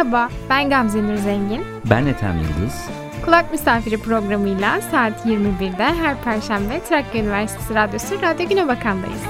Merhaba, ben Gamze Nur Zengin. Ben Ethem Yıldız. Kulak Misafiri programıyla saat 21'de her Perşembe Trakya Üniversitesi Radyosu Radyo Güne Bakan'dayız.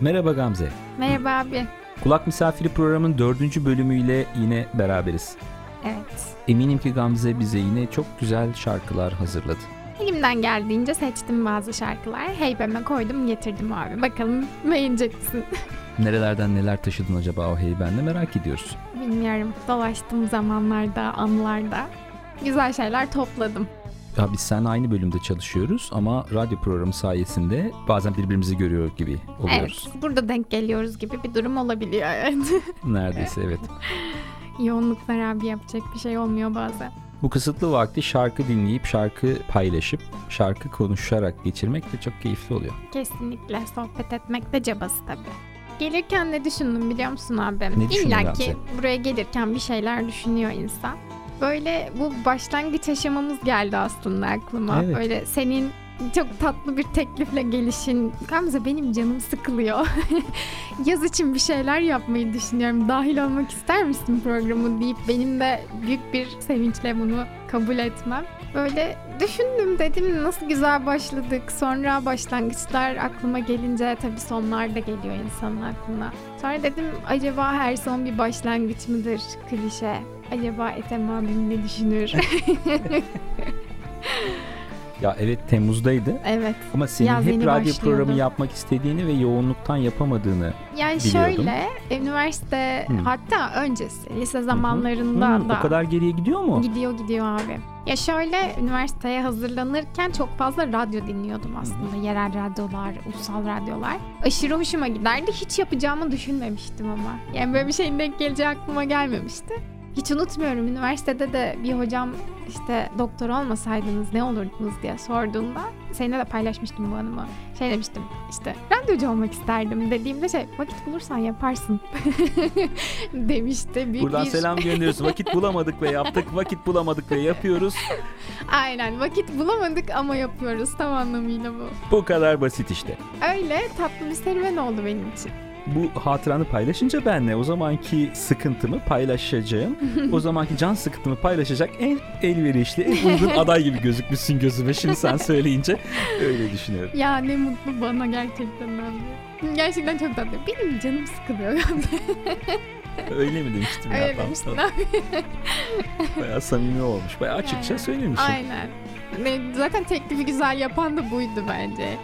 Merhaba Gamze. Merhaba abi. Kulak Misafiri programın dördüncü bölümüyle yine beraberiz. Evet. Eminim ki Gamze bize yine çok güzel şarkılar hazırladı. Elimden geldiğince seçtim bazı şarkılar. Heybeme koydum getirdim abi. Bakalım beğenecek misin? Nerelerden neler taşıdın acaba o heybenle merak ediyoruz. Bilmiyorum. Dolaştığım zamanlarda, anlarda güzel şeyler topladım. Ya biz seninle aynı bölümde çalışıyoruz ama radyo programı sayesinde bazen birbirimizi görüyor gibi oluyoruz. Evet. Burada denk geliyoruz gibi bir durum olabiliyor evet. Neredeyse evet. Yoğunluklar abi yapacak bir şey olmuyor bazen. Bu kısıtlı vakti şarkı dinleyip, şarkı paylaşıp, şarkı konuşarak geçirmek de çok keyifli oluyor. Kesinlikle sohbet etmek de cabası tabii. Gelirken ne düşündüm biliyor musun abi? Ne İlla ki buraya gelirken bir şeyler düşünüyor insan. Böyle bu başlangıç aşamamız geldi aslında aklıma. Evet. Böyle senin çok tatlı bir teklifle gelişin. Gamze benim canım sıkılıyor. Yaz için bir şeyler yapmayı düşünüyorum. Dahil olmak ister misin programı deyip benim de büyük bir sevinçle bunu kabul etmem. Böyle düşündüm dedim nasıl güzel başladık. Sonra başlangıçlar aklıma gelince tabii sonlar da geliyor insanın aklına. Sonra dedim acaba her son bir başlangıç mıdır klişe? Acaba Ethem abim ne düşünür? Ya evet Temmuz'daydı evet. ama senin Yaz hep radyo başlıyordu. programı yapmak istediğini ve yoğunluktan yapamadığını Yani Biliyordum. şöyle üniversite Hı. hatta öncesi lise zamanlarında Hmm, da o kadar geriye gidiyor mu? Gidiyor gidiyor abi. Ya şöyle üniversiteye hazırlanırken çok fazla radyo dinliyordum aslında. Yerel radyolar, ulusal radyolar. Aşırı hoşuma giderdi. Hiç yapacağımı düşünmemiştim ama. Yani böyle bir şeyin denk geleceği aklıma gelmemişti. Hiç unutmuyorum üniversitede de bir hocam işte doktor olmasaydınız ne olurdunuz diye sorduğunda seninle de paylaşmıştım bu anımı. Şey demiştim işte radyocu olmak isterdim dediğimde şey vakit bulursan yaparsın demişti. Büyük Buradan bir- selam gönderiyoruz. Vakit bulamadık ve yaptık. Vakit bulamadık ve yapıyoruz. Aynen vakit bulamadık ama yapıyoruz tam anlamıyla bu. Bu kadar basit işte. Öyle tatlı bir serüven oldu benim için. Bu hatıranı paylaşınca benle o zamanki sıkıntımı paylaşacağım. o zamanki can sıkıntımı paylaşacak en elverişli, en uygun aday gibi gözükmüşsün gözüme. Şimdi sen söyleyince öyle düşünüyorum. Ya ne mutlu bana gerçekten abi. Gerçekten çok tatlı. Benim canım sıkılıyor. Öyle mi demiştim ya? Öyle demiştin abi. Bayağı samimi olmuş. Bayağı açıkça Yani. söylemişsin. Aynen. Ne, zaten teklifi güzel yapan da buydu bence.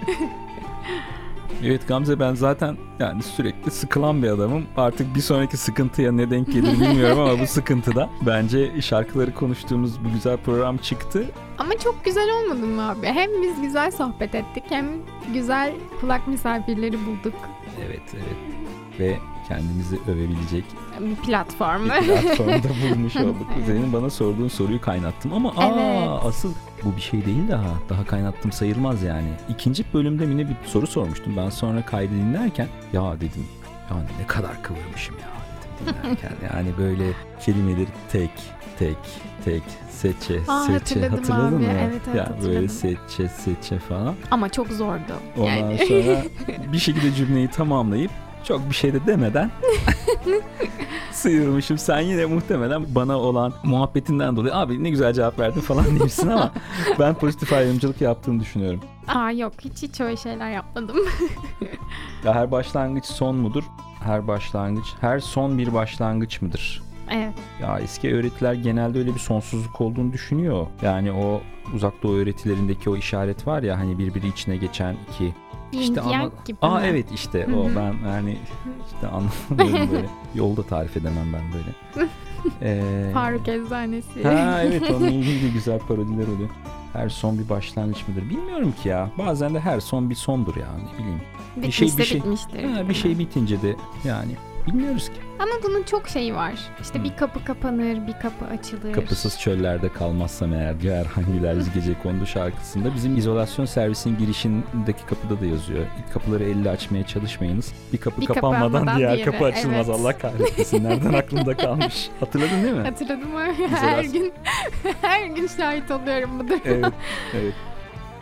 Evet Gamze ben zaten yani sürekli sıkılan bir adamım. Artık bir sonraki sıkıntıya ne denk gelir bilmiyorum ama bu sıkıntıda bence şarkıları konuştuğumuz bu güzel program çıktı. Ama çok güzel olmadı mı abi? Hem biz güzel sohbet ettik hem güzel kulak misafirleri bulduk. Evet evet. Ve kendimizi övebilecek Bir platform. bir platformda bulmuş olduk. Senin bana sorduğun soruyu kaynattım ama aa, Evet. asıl bu bir şey değil daha. Daha kaynattım sayılmaz yani. İkinci bölümde yine bir soru sormuştum. Ben sonra kaydı dinlerken ya dedim ya ne kadar kıvırmışım ya dedim dinlerken. yani böyle kelimeleri tek tek tek seçe Aa, seçe hatırladın abi. mı? Evet, evet, ya böyle seçe seçe falan. Ama çok zordu. Ondan Yani. sonra bir şekilde cümleyi tamamlayıp çok bir şey de demeden sıyırmışım. Sen yine muhtemelen bana olan muhabbetinden dolayı abi ne güzel cevap verdin falan demişsin ama ben pozitif ayrımcılık yaptığını düşünüyorum. Aa yok hiç hiç öyle şeyler yapmadım. Ya her başlangıç son mudur? Her başlangıç, her son bir başlangıç mıdır? evet. Ya eski öğretiler genelde öyle bir sonsuzluk olduğunu düşünüyor. Yani o uzak doğu öğretilerindeki o işaret var ya hani birbiri içine geçen iki İşte yang anla- gibi Aa mi? evet işte o ben yani işte anlamıyorum böyle. Yolda tarif edemem ben böyle. Ee, Faruk Eczanesi. Ha evet onunla ilgili de güzel parodiler oluyor. Her son bir başlangıç mıdır? Bilmiyorum ki ya. Bazen de her son bir sondur ya ne bileyim. bir şey- Bitmişse bir şey- bitmiştir. Ha, bir şey bitince de yani bilmiyoruz ki. Ama bunun çok şeyi var. İşte Hı. bir kapı kapanır, bir kapı açılır. Kapısız çöllerde kalmazsam eğer diğer hangiler gece kondu şarkısında bizim izolasyon servisinin girişindeki kapıda da yazıyor. Kapıları elle açmaya çalışmayınız. Bir kapı Bir kapanmadan almadan diğer diğeri, kapı açılmaz. evet. Allah kahretmesin. Nereden aklımda kalmış? Hatırladın değil mi? Hatırladım abi. her gün her gün şahit oluyorum bu duruma. evet, evet.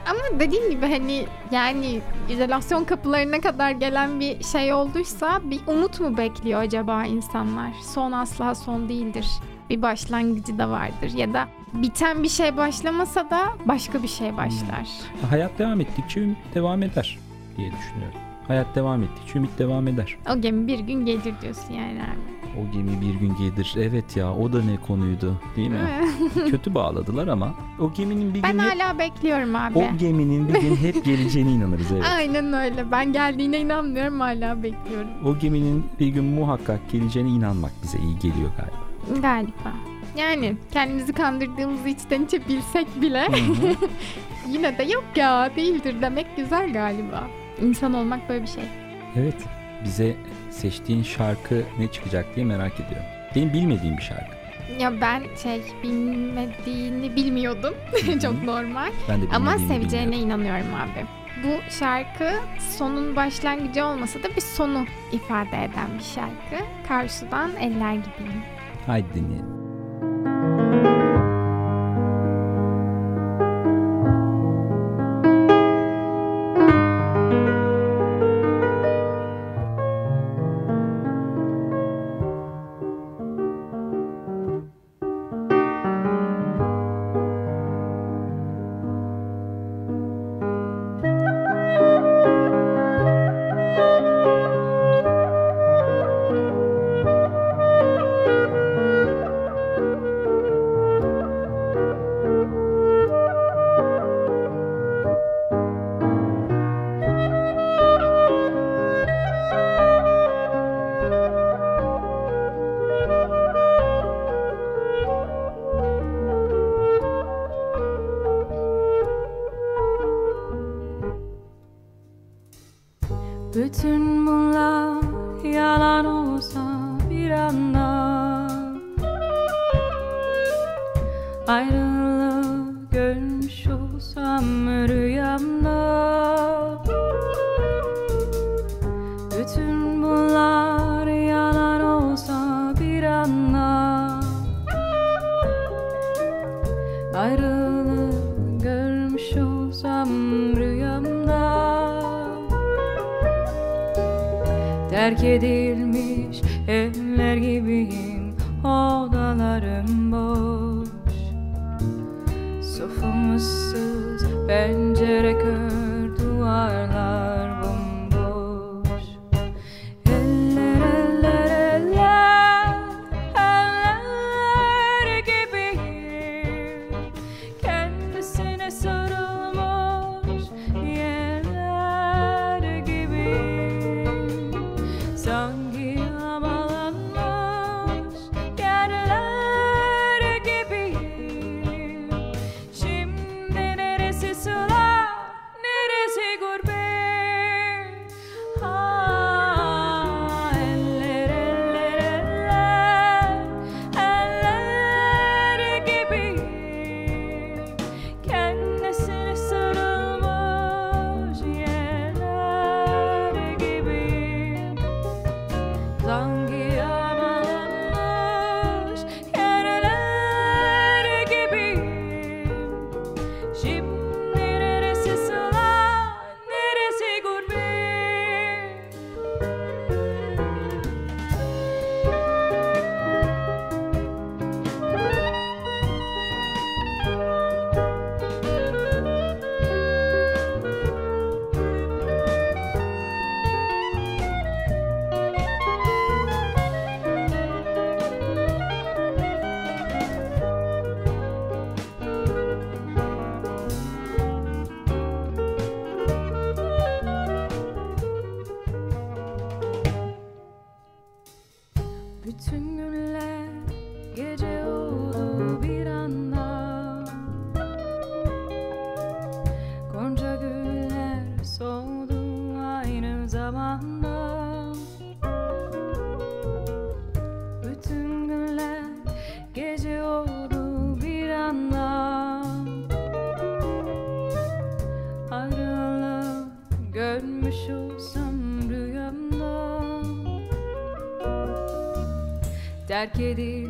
Ama dediğim gibi hani yani izolasyon kapılarına kadar gelen bir şey olduysa bir umut mu bekliyor acaba insanlar? Son asla son değildir. Bir başlangıcı da vardır ya da biten bir şey başlamasa da başka bir şey başlar. Hayat devam ettikçe ümit devam eder diye düşünüyorum. Hayat devam ettikçe ümit devam eder. O gemi bir gün gelir diyorsun yani abi. O gemi bir gün gelir. Evet ya o da ne konuydu değil mi? Kötü bağladılar ama o geminin bir Ben gün hep- hala bekliyorum abi. o geminin bir gün hep geleceğine inanırız evet. Aynen öyle. Ben geldiğine inanmıyorum hala bekliyorum. O geminin bir gün muhakkak geleceğine inanmak bize iyi geliyor galiba. Galiba. Yani kendimizi kandırdığımızı içten içe bilsek bile yine de yok ya değildir demek güzel galiba. İnsan olmak böyle bir şey. evet bize seçtiğin şarkı ne çıkacak diye merak ediyorum. Benim bilmediğim bir şarkı. Ya ben şey bilmediğini bilmiyordum. Çok normal. Ben de Ama seveceğine bilmiyordum. inanıyorum abi. Bu şarkı sonun başlangıcı olmasa da bir sonu ifade eden bir şarkı. Karşıdan eller gibiyim. Haydi dinleyelim. Ayrılığı görmüş olsam rüyamda Terk edilmiş evler gibiyim Odalarım boş. Sofum ıssız Pencere Terk edilmiş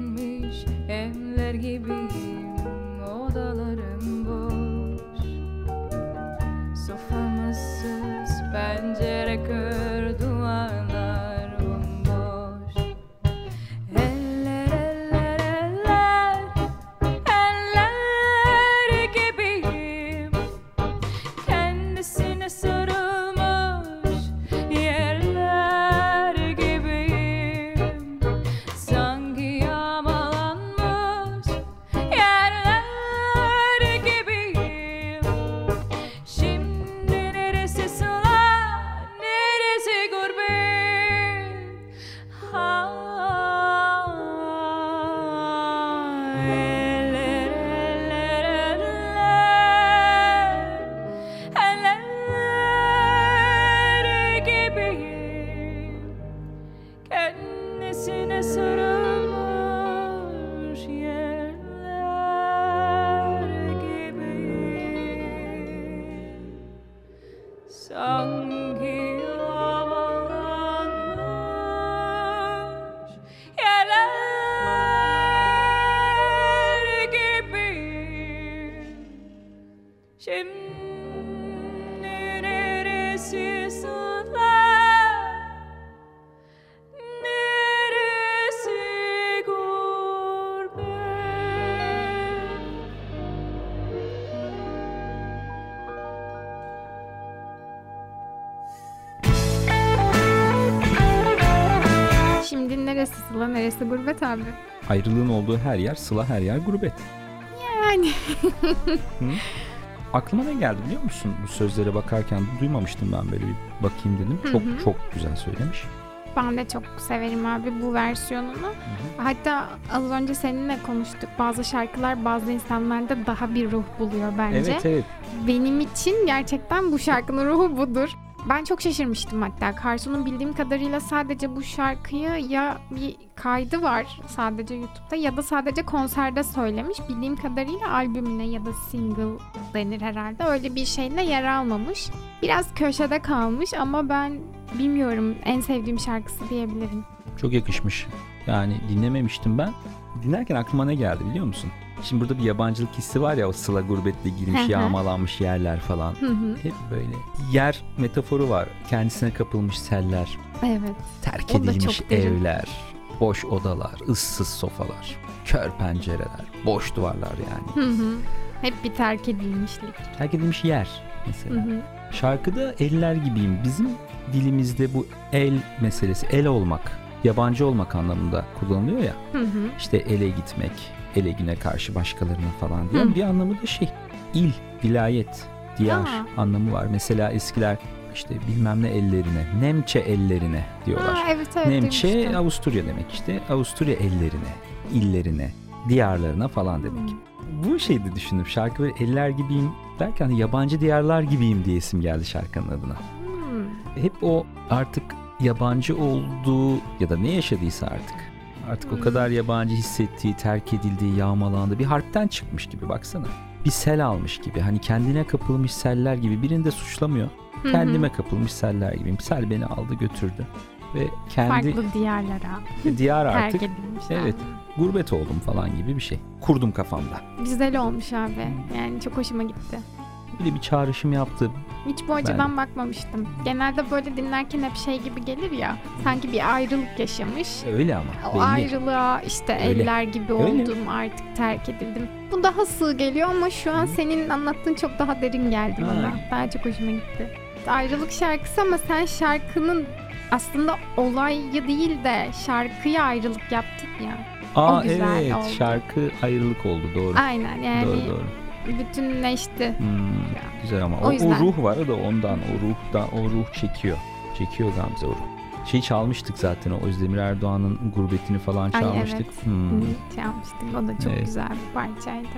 abi? Ayrılığın olduğu her yer sıla her yer gurbet. Yani. Aklıma ne geldi biliyor musun? Bu sözlere bakarken duymamıştım ben böyle bir bakayım dedim. Hı Çok çok güzel söylemiş. Ben de çok severim abi bu versiyonunu. Hatta az önce seninle konuştuk. Bazı şarkılar bazı insanlarda daha bir ruh buluyor bence. Evet evet. Benim için gerçekten bu şarkının ruhu budur. Ben çok şaşırmıştım hatta. Karsu'nun bildiğim kadarıyla sadece bu şarkıyı ya bir kaydı var sadece YouTube'da ya da sadece konserde söylemiş. Bildiğim kadarıyla albümüne ya da single denir herhalde. Öyle bir şeyle yer almamış. Biraz köşede kalmış ama ben bilmiyorum en sevdiğim şarkısı diyebilirim. Çok yakışmış. Yani dinlememiştim ben. Dinlerken aklıma ne geldi biliyor musun? Şimdi burada bir yabancılık hissi var ya o sıla gurbetle Hı girmiş hı. yağmalanmış yerler falan. Hı hı. Hep böyle yer metaforu var. Kendisine kapılmış seller, evet. terk edilmiş evler, boş odalar, ıssız sofalar, kör pencereler, boş duvarlar yani. Hı hı. Hep bir terk edilmişlik. Terk edilmiş yer Hı mesela. hı. Şarkıda eller gibiyim. Bizim dilimizde bu el meselesi, el olmak, yabancı olmak anlamında kullanılıyor ya. Hı hı. İşte ele gitmek, ele güne karşı başkalarına falan diye. Hı. Bir anlamı da şey, il, vilayet, diyar Aa. anlamı var. Mesela eskiler işte bilmem ne ellerine, Nemçe ellerine diyorlar. Aa, evet evet Nemçe duymuştum. Avusturya demek işte. Avusturya ellerine, illerine, diyarlarına falan demek. Hı. Bu şeydi düşündüm. Şarkı böyle eller gibiyim derken yabancı diyarlar gibiyim diye isim geldi şarkının adına. Hmm. Hep o artık yabancı olduğu ya da ne yaşadıysa artık. Artık o Hmm. kadar yabancı hissettiği, terk edildiği, yağmalandığı bir harpten çıkmış gibi baksana. Bir sel almış gibi. Hani kendine kapılmış seller gibi. Birini de suçlamıyor. Kendime kapılmış seller gibiyim. Sel beni aldı götürdü. Ve kendi farklı diyarlara diyar terk artık edilmiş. evet. gurbet oldum falan gibi bir şey. Kurdum kafamda. Güzel olmuş abi. Yani çok hoşuma gitti. Bir de bir çağrışım yaptı. Hiç bu açıdan bakmamıştım. Genelde böyle dinlerken hep şey gibi gelir ya. Sanki bir ayrılık yaşamış. Öyle ama. O belli. ayrılığa işte Öyle. eller gibi Öyle. oldum artık terk edildim. Bu daha sığ geliyor ama şu an senin anlattığın çok daha derin geldi Ha. bana. Daha çok hoşuma gitti. Ayrılık şarkısı ama sen şarkının aslında olayı değil de şarkıya ayrılık yaptın ya. Aa o güzel evet oldu. şarkı ayrılık oldu doğru. Aynen yani Doğru doğru. Bütünleşti. Hmm, güzel ama O o, o ruh var da ondan o ruh da o ruh çekiyor. Çekiyor Gamze o ruh. Şey çalmıştık zaten o Özdemir Erdoğan'ın gurbetini falan Ay, çalmıştık. evet. Hmm. Hı, yapmıştık. O da çok Evet. güzel bir parçaydı.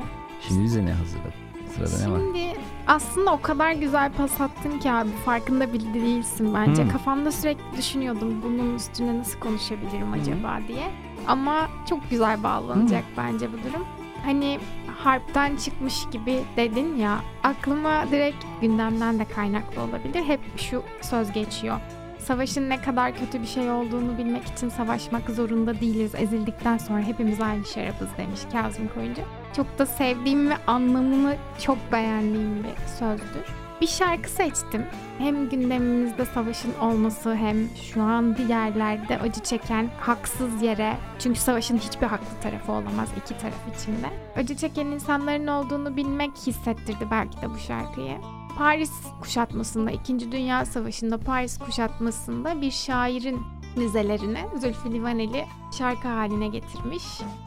Şimdi bize ne hazırladın? Sırada ne var? Şimdi aslında o kadar güzel pas attın ki abi farkında bile değilsin bence. Hmm. Kafamda sürekli düşünüyordum bunun üstüne nasıl konuşabilirim acaba diye. Ama çok güzel bağlanacak bence bu durum. Hani harpten çıkmış gibi dedin ya aklıma direkt gündemden de kaynaklı olabilir. Hep şu söz geçiyor. Savaşın ne kadar kötü bir şey olduğunu bilmek için savaşmak zorunda değiliz. Ezildikten sonra hepimiz aynı şarabız demiş Kazım Koyuncu. Çok da sevdiğim ve anlamını çok beğendiğim bir sözdür. Bir şarkı seçtim. Hem gündemimizde savaşın olması hem şu an bir yerlerde acı çeken haksız yere çünkü savaşın hiçbir haklı tarafı olamaz iki taraf içinde. Acı çeken insanların olduğunu bilmek hissettirdi belki de bu şarkıyı. Paris kuşatmasında, 2. Dünya Savaşı'nda Paris kuşatmasında bir şairin müzelerini Zülfü Livaneli şarkı haline getirmiş.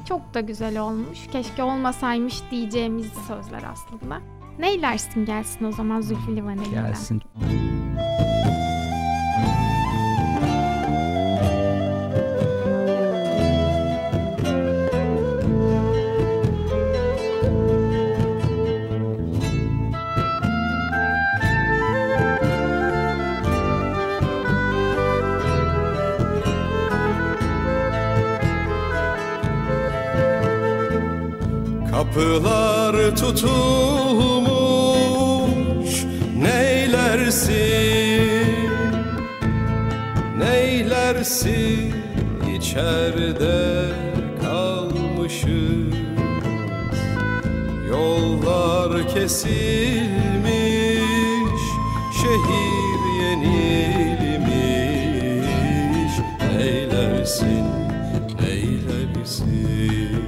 Çok da güzel olmuş. Keşke olmasaymış diyeceğimiz sözler aslında. Neylersin gelsin o zaman Zülfü Livaneli'den. Gelsin. Kapılar tutulmuş Neylersin içeride kalmışız? Yollar kesilmiş şehir yenilmiş. Neylersin neylersin?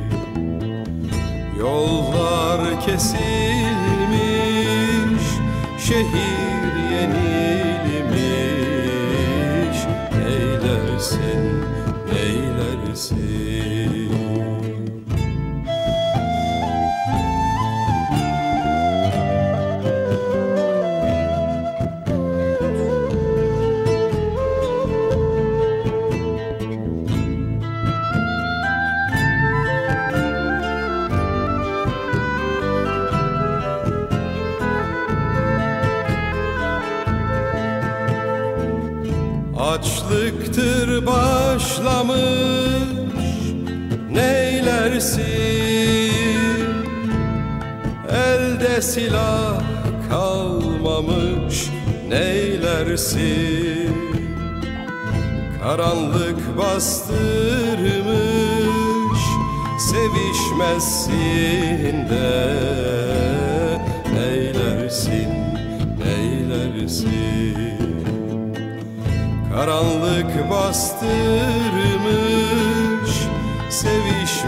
Yollar kesilmiş, şehir başlamış neylersin? Elde silah kalmamış neylersin? Karanlık bastırmış sevişmezsin de. Neylersin, neylersin? Karanlık bastırmış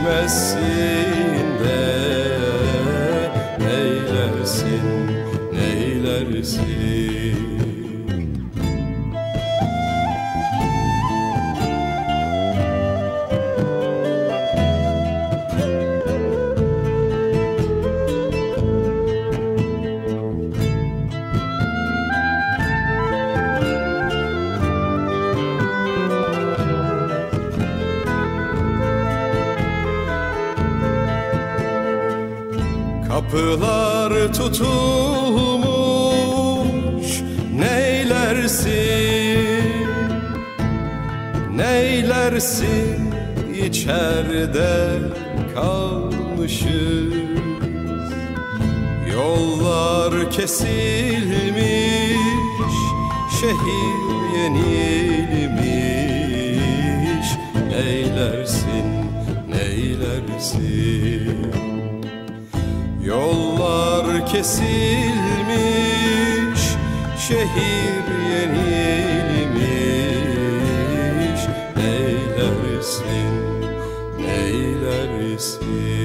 Sevişmezsin kalmışız Yollar kesilmiş şehir yenilmiş. Neylersin neylersin? Yollar kesilmiş, şehir yenilmiş. Neylersin, neylersin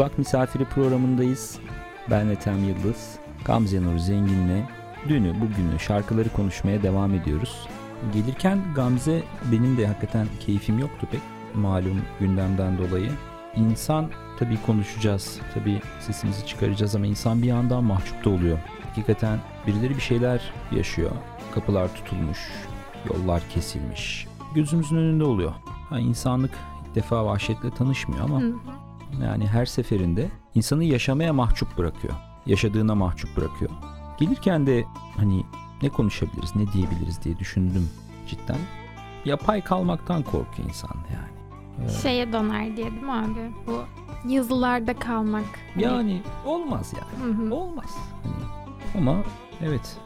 Kulak Misafiri programındayız. Ben Ethem Yıldız. Gamze Nur Zengin'le dünü bugünü şarkıları konuşmaya devam ediyoruz. Gelirken Gamze benim de hakikaten keyfim yoktu pek malum gündemden dolayı. İnsan tabii konuşacağız, tabii sesimizi çıkaracağız ama insan bir yandan mahcup da oluyor. Hakikaten birileri bir şeyler yaşıyor. Kapılar tutulmuş, yollar kesilmiş. Gözümüzün önünde oluyor. Ha, insanlık ilk defa vahşetle tanışmıyor ama Hı. Yani her seferinde insanı yaşamaya mahcup bırakıyor. Yaşadığına mahcup bırakıyor. Gelirken de hani ne konuşabiliriz, ne diyebiliriz diye düşündüm cidden. Yapay kalmaktan korkuyor insan yani. Ee, Şeye döner diye değil mi abi? Bu yazılarda kalmak. Hani- yani olmaz yani. Hı hı. Olmaz. Hani, ama evet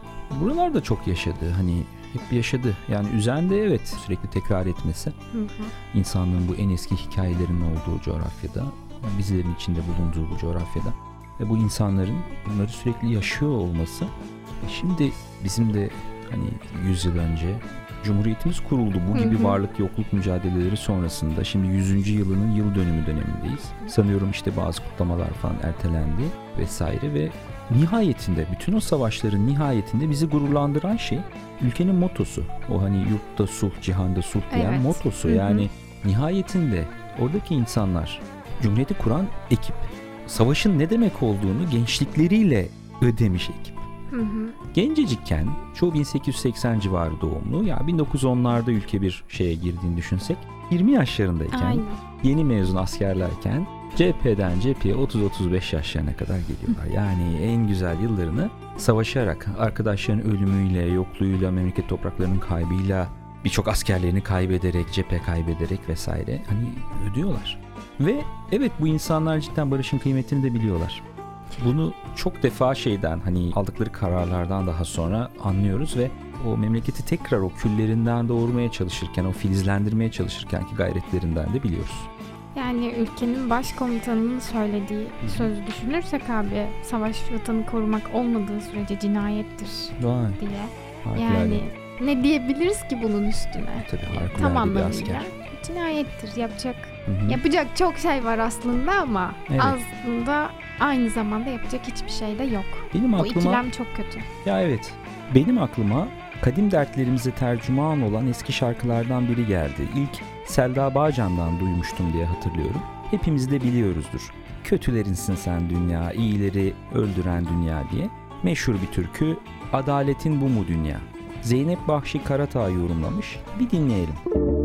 buralarda çok yaşadı. Hani hep yaşadı. Yani üzerinde evet sürekli tekrar etmesi. Hı hı. insanlığın bu en eski hikayelerinin olduğu coğrafyada, bizlerin içinde bulunduğu bu coğrafyada ve bu insanların bunları sürekli yaşıyor olması e şimdi bizim de hani 100 yıl önce Cumhuriyetimiz kuruldu. Bu gibi Hı hı. varlık yokluk mücadeleleri sonrasında şimdi 100. yılının yıl dönümü dönemindeyiz. Sanıyorum işte bazı kutlamalar falan ertelendi vesaire ve nihayetinde bütün o savaşların nihayetinde bizi gururlandıran şey ülkenin motosu. O hani yurtta sulh, cihanda sulh diyen Evet. motosu. Hı hı. Yani nihayetinde oradaki insanlar Cumhuriyeti kuran ekip savaşın ne demek olduğunu gençlikleriyle ödemiş ekip. Hı hı. Gencecikken çoğu 1880 civarı doğumlu ya 1910'larda ülke bir şeye girdiğini düşünsek 20 yaşlarındayken Aynen. yeni mezun askerlerken cepheden cepheye 30-35 yaşlarına kadar geliyorlar. Yani en güzel yıllarını savaşarak, arkadaşların ölümüyle, yokluğuyla, memleket topraklarının kaybıyla, birçok askerlerini kaybederek, cephe kaybederek vesaire hani ödüyorlar. Ve evet bu insanlar cidden barışın kıymetini de biliyorlar. Bunu çok defa şeyden hani aldıkları kararlardan daha sonra anlıyoruz ve o memleketi tekrar o küllerinden doğurmaya çalışırken, o filizlendirmeye çalışırkenki gayretlerinden de biliyoruz. Yani ülkenin başkomutanının söylediği sözü düşünürsek abi savaş vatanı korumak olmadığı sürece cinayettir Vay, diye. harikulade. Yani ne diyebiliriz ki bunun üstüne? Tabii harikulade Tam anlamıyla asker. cinayettir. Yapacak Hı hı. yapacak çok şey var aslında ama Evet. aslında aynı zamanda yapacak hiçbir şey de yok. Benim Bu aklıma ikilem çok kötü. ya evet benim aklıma kadim dertlerimize tercüman olan eski şarkılardan biri geldi. İlk Selda Bağcan'dan duymuştum diye hatırlıyorum. Hepimiz de biliyoruzdur. Kötülerinsin sen dünya, iyileri öldüren dünya diye. Meşhur bir türkü Adaletin bu mu dünya? Zeynep Bahşi Karatağ yorumlamış. Bir dinleyelim. Güvenemem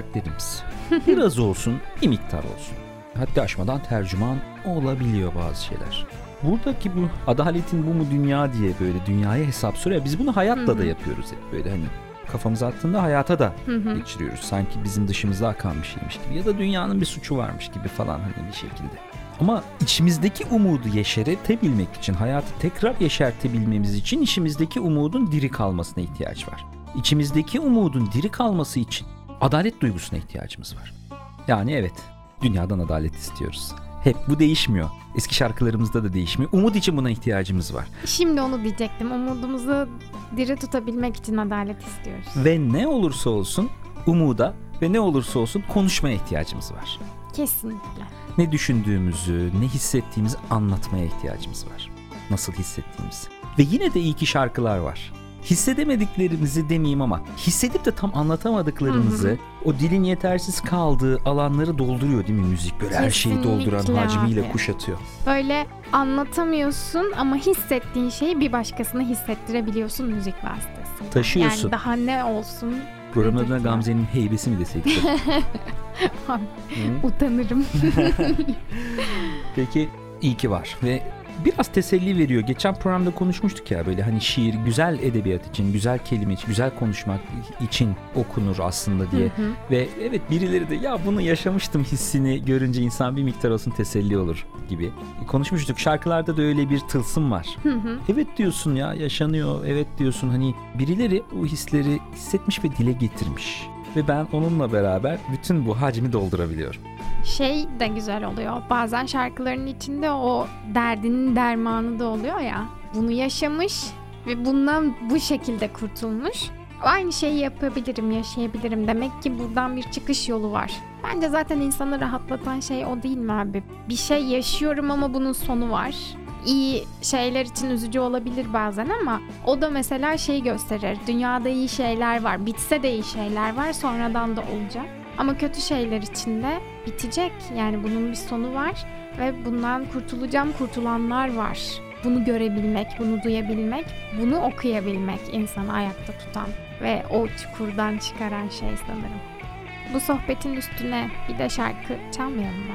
dertlerimiz. Biraz olsun, bir miktar olsun. Haddi aşmadan tercüman olabiliyor bazı şeyler. Buradaki bu adaletin bu mu dünya diye böyle dünyaya hesap soruyor. Biz bunu hayatla da yapıyoruz hep böyle hani kafamıza attığında hayata da geçiriyoruz. Sanki bizim dışımızda akan bir şeymiş gibi ya da dünyanın bir suçu varmış gibi falan hani bir şekilde. Ama içimizdeki umudu yeşertebilmek için, hayatı tekrar yeşertebilmemiz için içimizdeki umudun diri kalmasına ihtiyaç var. İçimizdeki umudun diri kalması için adalet duygusuna ihtiyacımız var. Yani evet, dünyadan adalet istiyoruz. Hep bu değişmiyor. Eski şarkılarımızda da değişmiyor. Umut için buna ihtiyacımız var. Şimdi onu diyecektim. Umudumuzu diri tutabilmek için adalet istiyoruz. Ve ne olursa olsun umuda ve ne olursa olsun konuşmaya ihtiyacımız var. Kesinlikle. Ne düşündüğümüzü, ne hissettiğimizi anlatmaya ihtiyacımız var. Nasıl hissettiğimizi. Ve yine de iyi ki şarkılar var. Hissedemediklerimizi demeyeyim ama hissedip de tam anlatamadıklarımızı o dilin yetersiz kaldığı alanları dolduruyor değil mi müzik? Böyle her şeyi dolduran Kesinlikle hacmiyle abi. kuşatıyor. Böyle anlatamıyorsun ama hissettiğin şeyi bir başkasına hissettirebiliyorsun müzik vasıtasıyla. Taşıyorsun. Yani daha ne olsun Programın adına. Gamze'nin heybesi mi desek? utanırım. Peki iyi ki var ve biraz teselli veriyor. Geçen programda konuşmuştuk ya böyle hani şiir güzel edebiyat için, güzel kelime için, güzel konuşmak için okunur aslında diye. Hı hı. Ve evet birileri de ya bunu yaşamıştım hissini görünce insan bir miktar olsun teselli olur gibi. Konuşmuştuk şarkılarda da öyle bir tılsım var. Hı hı. Evet diyorsun ya yaşanıyor evet diyorsun hani birileri o hisleri hissetmiş ve dile getirmiş. Ve ben onunla beraber bütün bu hacmi doldurabiliyorum. Şey de güzel oluyor. Bazen şarkıların içinde o derdinin dermanı da oluyor ya. Bunu yaşamış ve bundan bu şekilde kurtulmuş. Aynı şeyi yapabilirim, yaşayabilirim. Demek ki buradan bir çıkış yolu var. Bence zaten insanı rahatlatan şey o değil mi abi? Bir şey yaşıyorum ama bunun sonu var. İyi şeyler için üzücü olabilir bazen ama o da mesela şey gösterir. Dünyada iyi şeyler var. Bitse de iyi şeyler var. Sonradan da olacak. Ama kötü şeyler için de bitecek. Yani bunun bir sonu var ve bundan kurtulacağım kurtulanlar var. Bunu görebilmek, bunu duyabilmek, bunu okuyabilmek insanı ayakta tutan ve o çukurdan çıkaran şey sanırım. Bu sohbetin üstüne bir de şarkı çalmayalım mı?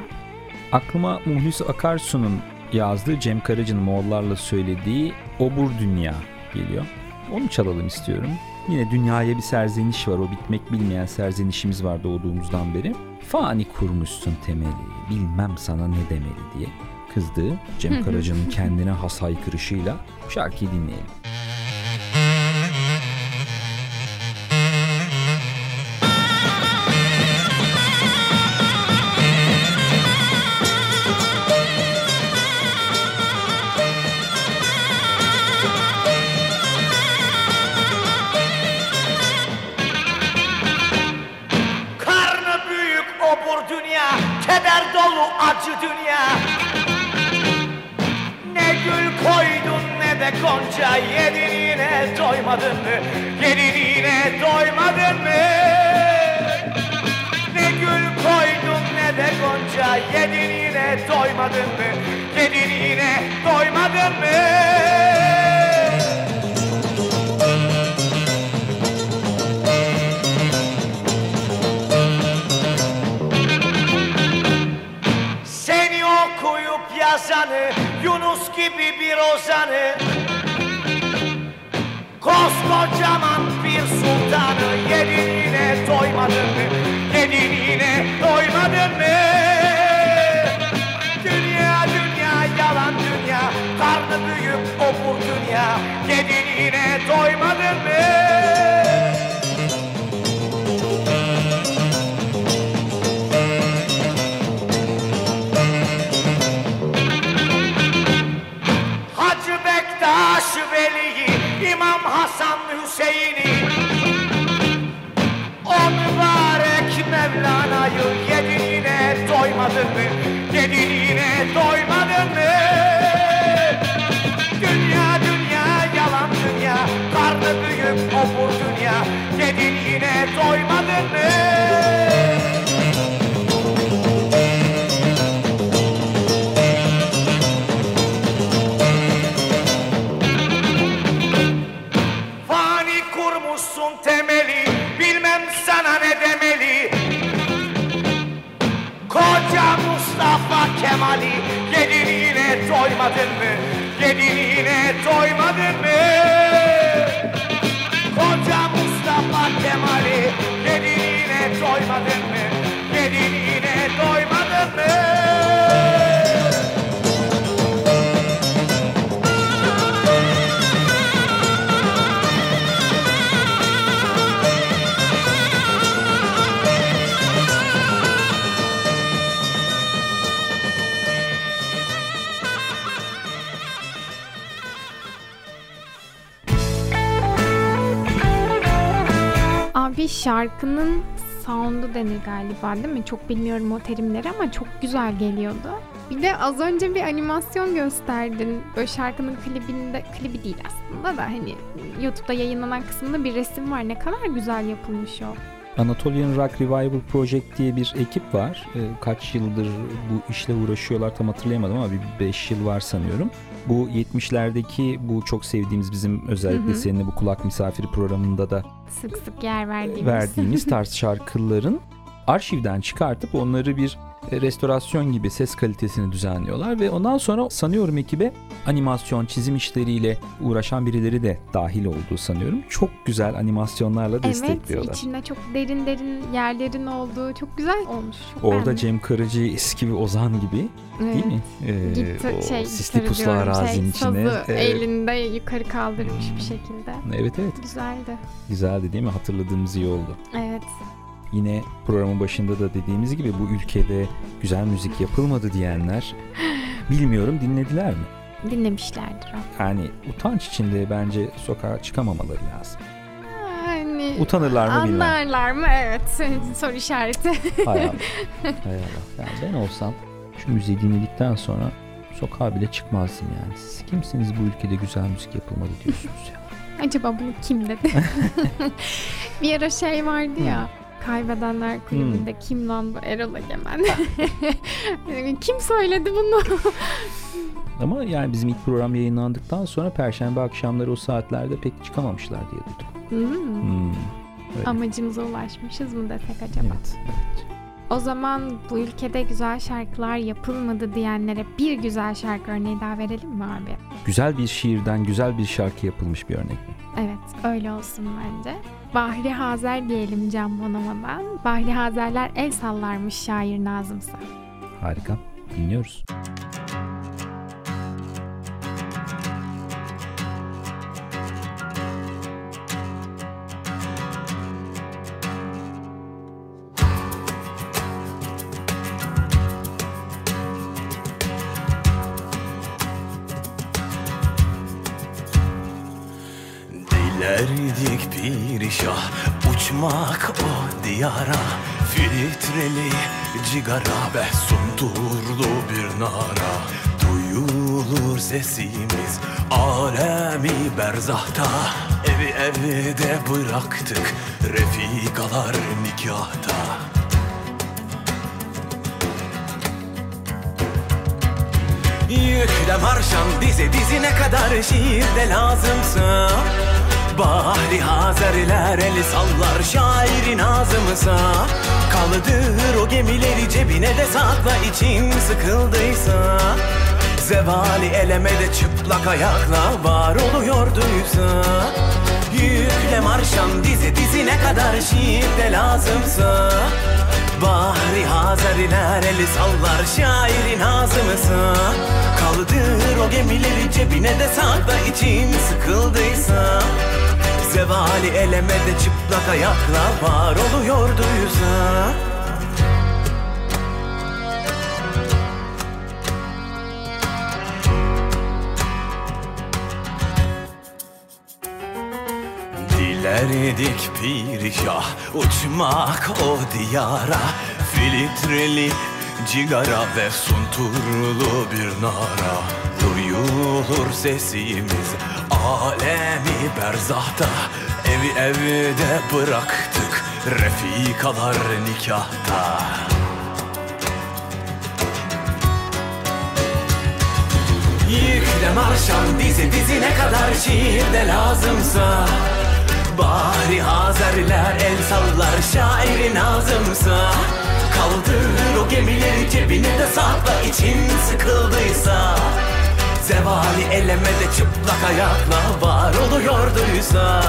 Aklıma Muhlis Akarsu'nun yazdığı Cem Karaca'nın Moğollarla söylediği Obur Dünya geliyor. Onu çalalım istiyorum. Yine dünyaya bir serzeniş var. O bitmek bilmeyen serzenişimiz var doğduğumuzdan beri. Fani kurmuşsun temeli, bilmem sana ne demeli diye kızdığı Cem Karaca'nın kendine has haykırışıyla şarkıyı dinleyelim. Koskocaman bir sultanı Yedin yine doymadın mı? Yedin yine doymadın mı? Dünya dünya yalan dünya Karnı büyük obur dünya Yedin yine doymadın mı? Doymadın mı? Yedin yine doymadın mı? Dünya dünya yalan dünya, karnı büyük obur dünya Yedin yine doymadın mı? Kemal'i Yedin yine doymadın mı? Yedin yine doymadın mı? Şarkının sound'u denir galiba değil mi? Çok bilmiyorum o terimleri ama çok güzel geliyordu. Bir de az önce bir animasyon gösterdin. Böyle şarkının klibinde, klibi değil aslında da hani YouTube'da yayınlanan kısmında bir resim var. Ne kadar güzel yapılmış o. Anatolian Rock Revival Project diye bir ekip var. Ee, kaç yıldır bu işle uğraşıyorlar tam hatırlayamadım ama bir 5 yıl var sanıyorum. Bu 70'lerdeki bu çok sevdiğimiz bizim özellikle Hı hı. seninle bu kulak misafiri programında da Sık sık yer verdiğimiz. verdiğimiz tarz şarkıların arşivden çıkartıp onları bir restorasyon gibi ses kalitesini düzenliyorlar ve ondan sonra sanıyorum ekibe animasyon, çizim işleriyle uğraşan birileri de dahil olduğu sanıyorum. Çok güzel animasyonlarla Evet, destekliyorlar. içinde çok derin derin yerlerin olduğu çok güzel olmuş. Çok Orada beğendim. Cem Karacı eski bir Ozan gibi değil Evet. mi? Ee, Gitti o şey sisli puslu arazinin şey, içine. Sazı Evet. elinde yukarı kaldırmış bir şekilde. Evet evet Güzeldi. güzeldi değil mi? Hatırladığımız iyi oldu. Evet. Yine programın başında da dediğimiz gibi bu ülkede güzel müzik yapılmadı diyenler bilmiyorum dinlediler mi? Dinlemişlerdir o. Yani utanç içinde bence sokağa çıkamamaları lazım. Hani Utanırlar mı bilmem. Anlarlar mı? Evet. Soru işareti. Hay Allah. Hay Allah. Yani ben olsam şu müziği dinledikten sonra sokağa bile çıkmazdım yani. Siz kimsiniz bu ülkede güzel müzik yapılmadı diyorsunuz ya. Acaba bunu kim dedi? bir ara şey vardı ya. Kaybedenler kulübünde kim lan bu Erol Egemen? kim söyledi bunu? Ama yani bizim ilk program yayınlandıktan sonra perşembe akşamları o saatlerde pek çıkamamışlar diye duydum. Hmm. Hmm. Öyle. Amacımıza ulaşmışız mı desek acaba? Evet, evet. O zaman bu ülkede güzel şarkılar yapılmadı diyenlere bir güzel şarkı örneği daha verelim mi abi? Güzel bir şiirden güzel bir şarkı yapılmış bir örnek mi? Evet öyle olsun bence. Bahri Hazer diyelim Can Bonomo'dan. Bahri Hazerler el sallarmış şair Nazımsa. Harika. Dinliyoruz. Dilerdik uçmak o diyara Filtreli cigara ve sunturlu bir nara. Duyulur sesimiz alemi berzahta. Evi evde bıraktık refikalar nikahta. Yükle marşam dizi dizine kadar şiirde lazımsa Bahri Hazerler el sallar şairin ağzımıza. Kaldır o gemileri cebine de sakla için sıkıldıysa. Zevali elemede çıplak ayakla var oluyorduysa. Yükle marşam dizi dizine kadar şiirde lazımsa. Bahri Hazeriler eli sallar şairin ağzımıza. Kaldır o gemileri cebine de sakla için sıkıldıysa Zevali elemede çıplak ayakla var oluyorduysa Dilerdik pirişah uçmak o diyara. Filtreli cigara ve sunturlu bir nara. Duyulur sesimiz alemi berzahta. Evi evde bıraktık refikalar nikahta. Yükle marşam dizi dizine kadar şiirde lazımsa. Bahri Hazerler el sallar şairin ağzımsa Kaldır o gemileri cebine de sakla için sıkıldıysa Zevali elemede çıplak ayakla var oluyorduysa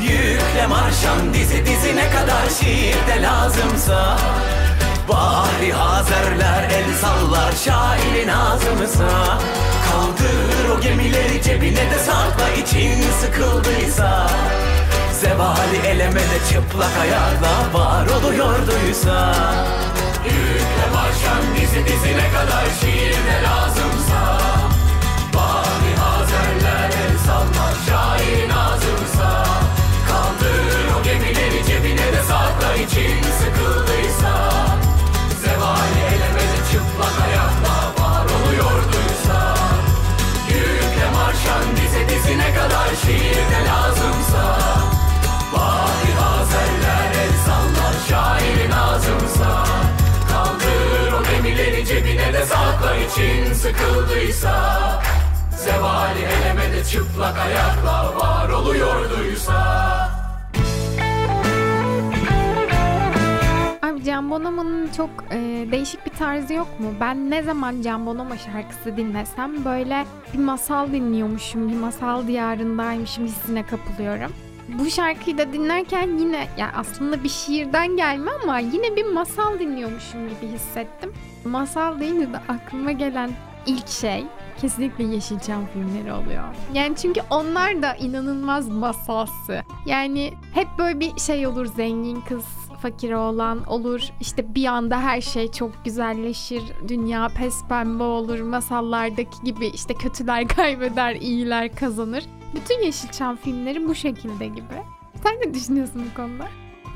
Yükle marşam dizi dizine kadar şiirde lazımsa. Bahri Hazerler el sallar şairin ağzımıza. Kaldır o gemileri cebine de sakla için sıkıldıysa. Zevali elemede çıplak ayakla var oluyorduysa Yükle marşam dizi dizine kadar şiirde lazımsa için sıkıldıysa Zeval elemede çıplak ayakla var oluyorduysa Yükle marşan dize dizine kadar şiirde lazımsa Bari hazeller el sallar şairin ağzımsa Kaldır o gemileri cebine de sakla için sıkıldıysa Zevali elemede çıplak ayakla var oluyorduysa. Can Bonomo'nun çok e, değişik bir tarzı yok mu? Ben ne zaman Can Bonomo şarkısı dinlesem böyle bir masal dinliyormuşum, bir masal diyarındaymışım hissine kapılıyorum. Bu şarkıyı da dinlerken yine ya aslında bir şiirden gelme ama yine bir masal dinliyormuşum gibi hissettim. Masal deyince de aklıma gelen ilk şey kesinlikle Yeşilçam filmleri oluyor. Yani çünkü onlar da inanılmaz masalsı. Yani hep böyle bir şey olur zengin kız fakir olan olur. İşte bir anda her şey çok güzelleşir. Dünya pes pembe olur. Masallardaki gibi işte kötüler kaybeder, iyiler kazanır. Bütün Yeşilçam filmleri bu şekilde gibi. Sen ne düşünüyorsun bu konuda?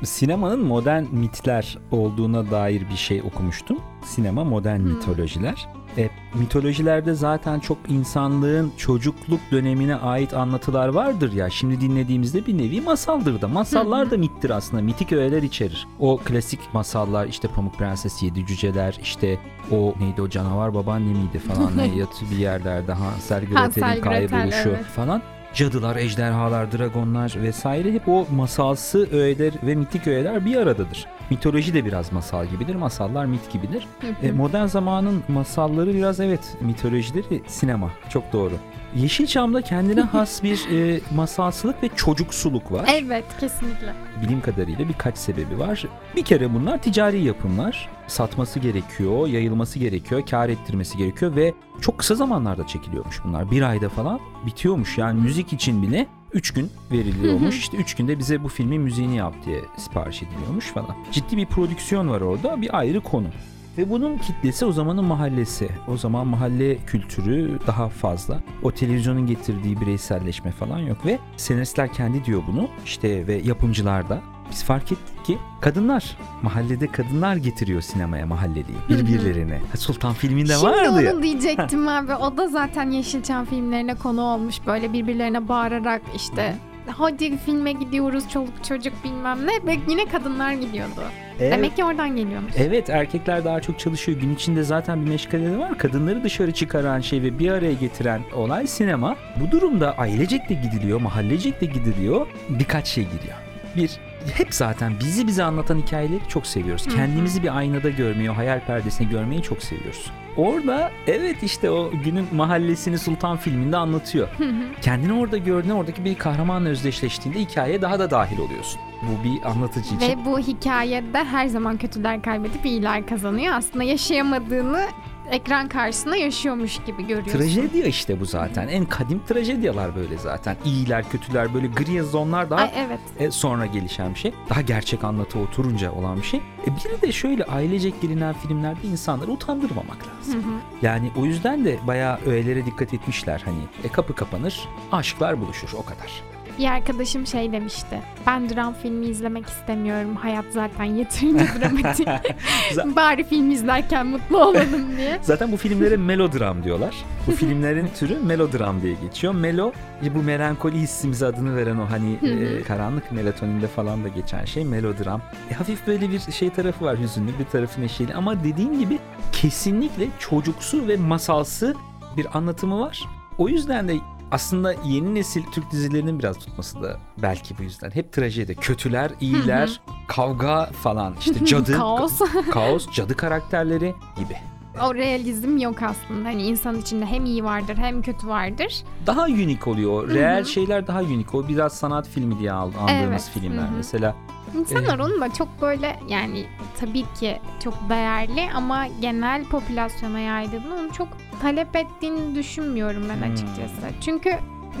Sinemanın modern mitler olduğuna dair bir şey okumuştum. Sinema modern Hmm. mitolojiler. E, mitolojilerde zaten çok insanlığın çocukluk dönemine ait anlatılar vardır ya. Şimdi dinlediğimizde bir nevi masaldır da. Masallar da mittir aslında. Mitik öğeler içerir. O klasik masallar işte Pamuk Prenses, Yedi Cüceler, işte o neydi o canavar babaanne miydi falan ne yatı bir yerlerde Hansel Gretel'in kayboluşu evet. falan. Cadılar, ejderhalar, dragonlar vesaire hep o masalsı öğeler ve mitik öğeler bir aradadır. Mitoloji de biraz masal gibidir, masallar mit gibidir. E, modern zamanın masalları biraz evet mitolojileri sinema. Çok doğru. Yeşilçam'da kendine has bir e, masalsılık ve çocuksuluk var. Evet kesinlikle. Bilim kadarıyla birkaç sebebi var. Bir kere bunlar ticari yapımlar. Satması gerekiyor, yayılması gerekiyor, kar ettirmesi gerekiyor ve çok kısa zamanlarda çekiliyormuş bunlar. Bir ayda falan bitiyormuş. Yani müzik için bile 3 gün veriliyormuş. işte 3 günde bize bu filmin müziğini yap diye sipariş ediliyormuş falan. Ciddi bir prodüksiyon var orada. Bir ayrı konu. Ve bunun kitlesi o zamanın mahallesi. O zaman mahalle kültürü daha fazla. O televizyonun getirdiği bireyselleşme falan yok ve senaristler kendi diyor bunu. İşte ve yapımcılar da. Biz fark ettik ki kadınlar, mahallede kadınlar getiriyor sinemaya mahalleliyi birbirlerine. Sultan filminde Şimdi vardı ya. onu diyecektim abi. O da zaten Yeşilçam filmlerine konu olmuş. Böyle birbirlerine bağırarak işte hadi filme gidiyoruz çoluk çocuk bilmem ne. Ve yine kadınlar gidiyordu. Evet. Demek ki oradan geliyormuş. Evet erkekler daha çok çalışıyor. Gün içinde zaten bir meşgaleleri var. Kadınları dışarı çıkaran şey ve bir araya getiren olay sinema. Bu durumda ailecek de gidiliyor, mahallecek de gidiliyor. Birkaç şey giriyor. Bir, hep zaten bizi bize anlatan hikayeleri çok seviyoruz. Kendimizi bir aynada görmeyi, hayal perdesine görmeyi çok seviyoruz. Orada evet işte o günün mahallesini Sultan filminde anlatıyor. Kendini orada gördüğünde oradaki bir kahramanla özdeşleştiğinde hikayeye daha da dahil oluyorsun. Bu bir anlatıcı için. Ve bu hikayede her zaman kötüler kaybedip iyiler kazanıyor. Aslında yaşayamadığını ekran karşısında yaşıyormuş gibi görüyorsun. Trajedi işte bu zaten. En kadim trajediyalar böyle zaten. İyiler, kötüler böyle gri zonlar daha Ay evet. e, sonra gelişen bir şey. Daha gerçek anlatı oturunca olan bir şey. E, bir de şöyle ailecek gelinen filmlerde insanları utandırmamak lazım. Yani o yüzden de bayağı öğelere dikkat etmişler. Hani e, kapı kapanır, aşklar buluşur o kadar. Bir arkadaşım şey demişti. Ben dram filmi izlemek istemiyorum. Hayat zaten yeterince dramatik. Bari film izlerken mutlu olalım diye. Zaten bu filmlere melodram diyorlar. Bu filmlerin türü melodram diye geçiyor. Melo e, bu melankoli hissimize adını veren o hani e, karanlık melatoninde falan da geçen şey melodram. E, hafif böyle bir şey tarafı var hüzünlü bir tarafı neşeli ama dediğim gibi kesinlikle çocuksu ve masalsı bir anlatımı var. O yüzden de aslında yeni nesil Türk dizilerinin biraz tutması da belki bu yüzden. Hep trajedi. Kötüler, iyiler, kavga falan işte cadı, Kaos. kaos, cadı karakterleri gibi. O realizm yok aslında. Hani insan içinde hem iyi vardır hem kötü vardır. daha unik oluyor. Reel şeyler daha unik. O biraz sanat filmi diye andığımız Evet, filmler. Mesela İnsanlar onu da çok böyle yani tabii ki çok değerli ama genel popülasyona yaydığını onu çok talep ettiğini düşünmüyorum ben Hmm. açıkçası. Çünkü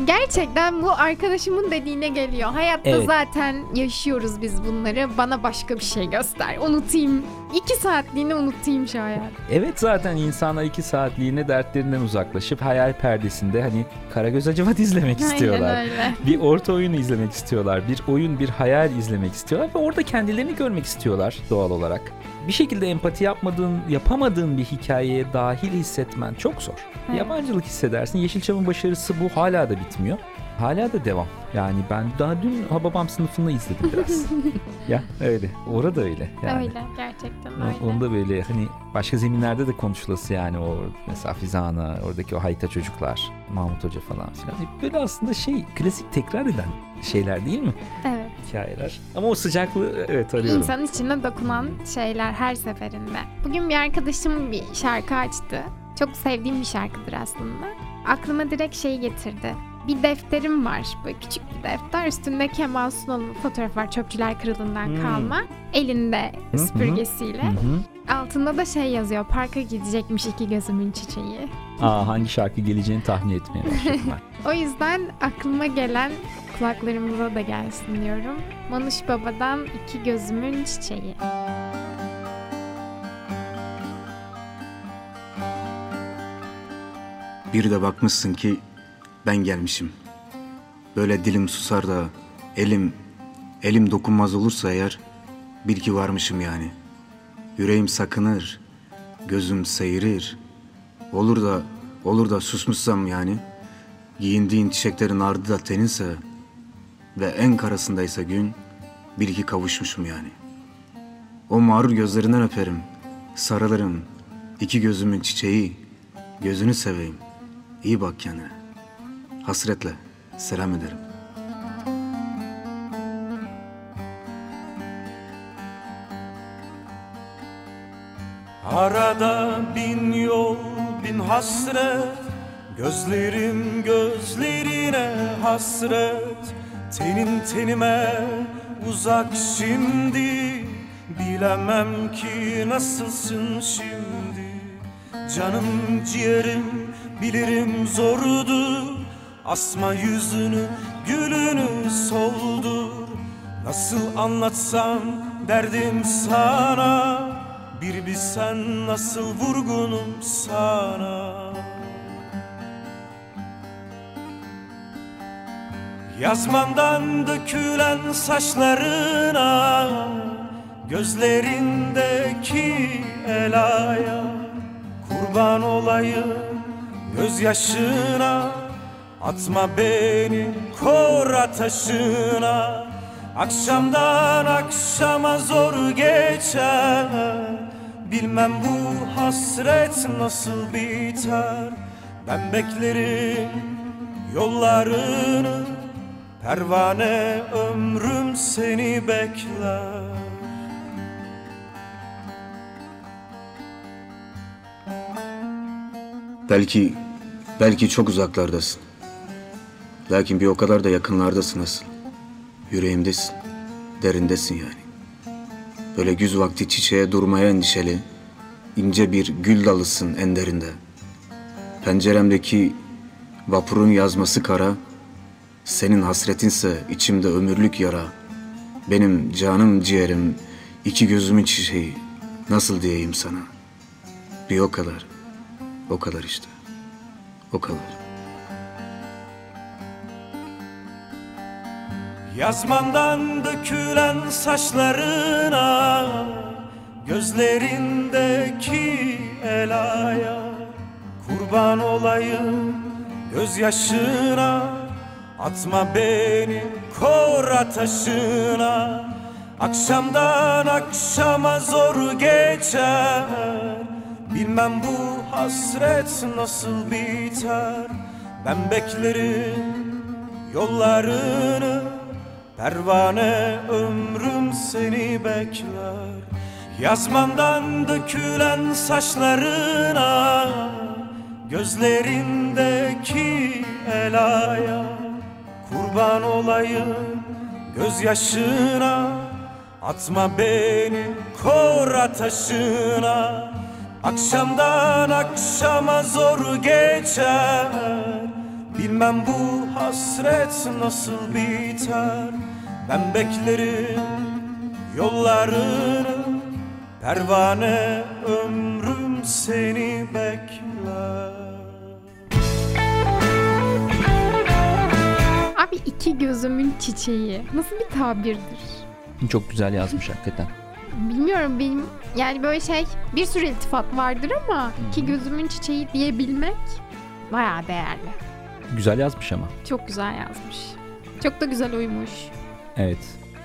gerçekten bu arkadaşımın dediğine geliyor. Hayatta Evet. zaten yaşıyoruz biz bunları. Bana başka bir şey göster. Unutayım. İki saatliğine unutayım şu hayatı. evet zaten insanlar iki saatliğine dertlerinden uzaklaşıp hayal perdesinde hani Karagöz Hacivat izlemek istiyorlar. Aynen öyle. bir orta oyunu izlemek istiyorlar. Bir oyun, bir hayal izlemek istiyorlar ve orada kendilerini görmek istiyorlar doğal olarak. Bir şekilde empati yapmadığın, yapamadığın bir hikayeye dahil hissetmen çok zor. Evet. Yabancılık hissedersin. Yeşilçam'ın başarısı bu hala da bitmiyor. Hala da devam. Yani ben daha dün Hababam sınıfını izledim biraz. ya öyle. Orada öyle. Yani. Öyle gerçekten öyle. Onda böyle hani başka zeminlerde de konuşulası yani o mesela Fizana, oradaki o hayta çocuklar, Mahmut Hoca falan filan. Hep Böyle aslında şey klasik tekrar eden şeyler değil mi? Evet. Hikayeler. Ama o sıcaklığı evet arıyorum. İnsanın içine dokunan şeyler her seferinde. Bugün bir arkadaşım bir şarkı açtı. Çok sevdiğim bir şarkıdır aslında. Aklıma direkt şey getirdi. Bir defterim var. Böyle küçük bir defter. Üstünde Kemal Sunal'ın fotoğrafı var. Çöpçüler Kralı'ndan Hmm. kalma. Elinde Hı süpürgesiyle. Hı hı. Altında da şey yazıyor. Parka gidecekmiş iki gözümün çiçeği. Aa, hangi şarkı geleceğini tahmin etmeye başladım ben. O yüzden aklıma gelen kulaklarımıza da gelsin diyorum. Manuş Baba'dan iki gözümün çiçeği. Bir de bakmışsın ki ben gelmişim. Böyle dilim susar da elim, elim dokunmaz olursa eğer bil ki varmışım yani. Yüreğim sakınır, gözüm seyirir. Olur da, olur da susmuşsam yani. Giyindiğin çiçeklerin ardı da teninse ve en karasındaysa gün bil ki kavuşmuşum yani. O mağrur gözlerinden öperim, sarılırım. iki gözümün çiçeği, gözünü seveyim. İyi bak kendine. Hasretle. Selam ederim. Arada bin yol bin hasret. Gözlerim gözlerine hasret. Tenin tenime uzak şimdi. Bilemem ki nasılsın şimdi. Canım ciğerim bilirim zordur Asma yüzünü gülünü soldur. Nasıl anlatsam derdim sana? Bir bilsen nasıl vurgunum sana? Yazmandan dökülen saçlarına Gözlerindeki elaya Kurban olayım gözyaşına Atma beni kor ateşine. Akşamdan akşama zor geçer. Bilmem bu hasret nasıl biter. Ben beklerim yollarını. Pervane ömrüm seni bekler. Belki, belki çok uzaklardasın. Lakin bir o kadar da yakınlardasın asıl. Yüreğimdesin, derindesin yani. Böyle güz vakti çiçeğe durmaya endişeli, ince bir gül dalısın en derinde. Penceremdeki vapurun yazması kara, senin hasretinse içimde ömürlük yara. Benim canım ciğerim, iki gözümün çiçeği, nasıl diyeyim sana? Bir o kadar, o kadar işte, o kadar. Yazmandan dökülen saçlarına Gözlerindeki elaya Kurban olayım gözyaşına Atma beni kor ateşine. Akşamdan akşama zor geçer Bilmem bu hasret nasıl biter. Ben beklerim yollarını Pervane ömrüm seni bekler. Yazmandan dökülen saçlarına Gözlerindeki elaya Kurban olayım. Gözyaşına Atma beni kor ateşine. Akşamdan akşama zor geçer. Bilmem bu hasret nasıl biter Ben beklerim yollarını Pervane ömrüm seni bekler Abi iki gözümün çiçeği. Nasıl bir tabirdir? Çok güzel yazmış hakikaten. Bilmiyorum benim yani böyle şey bir sürü iltifat vardır ama iki gözümün çiçeği diyebilmek bayağı değerli. Güzel yazmış ama. Çok güzel yazmış. Çok da güzel uymuş. Evet.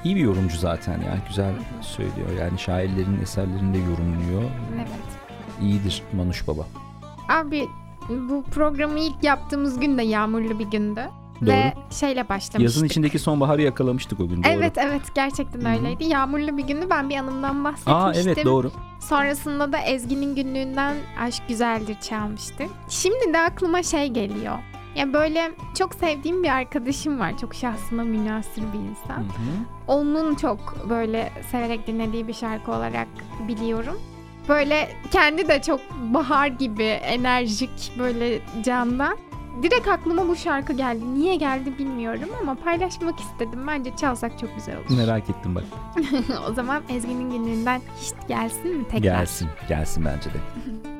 İyi bir yorumcu zaten ya. Güzel söylüyor. Yani şairlerin eserlerini de yorumluyor. Evet. İyidir Manuş Baba. Abi bu programı ilk yaptığımız gün de yağmurlu bir gündü. Doğru. Ve şeyle başlamıştık. Yazın içindeki sonbaharı yakalamıştık o gün. Doğru. Evet evet gerçekten Hı hı. öyleydi. Yağmurlu bir gündü ben bir anımdan Aa bahsetmiştim. evet doğru. Sonrasında da Ezgi'nin günlüğünden Aşk Güzeldir çalmıştık. Şimdi de aklıma şey geliyor. Ya böyle çok sevdiğim bir arkadaşım var. Çok şahsına münasır bir Hı insan. hı. Onun çok böyle severek dinlediği bir şarkı olarak biliyorum. Böyle kendi de çok bahar gibi enerjik böyle candan. Direkt aklıma bu şarkı geldi. Niye geldi bilmiyorum ama paylaşmak istedim. Bence çalsak çok güzel olur. Merak ettim bak. o zaman Ezgi'nin günlüğünden hiç gelsin mi tekrar? Gelsin. Gelsin bence de.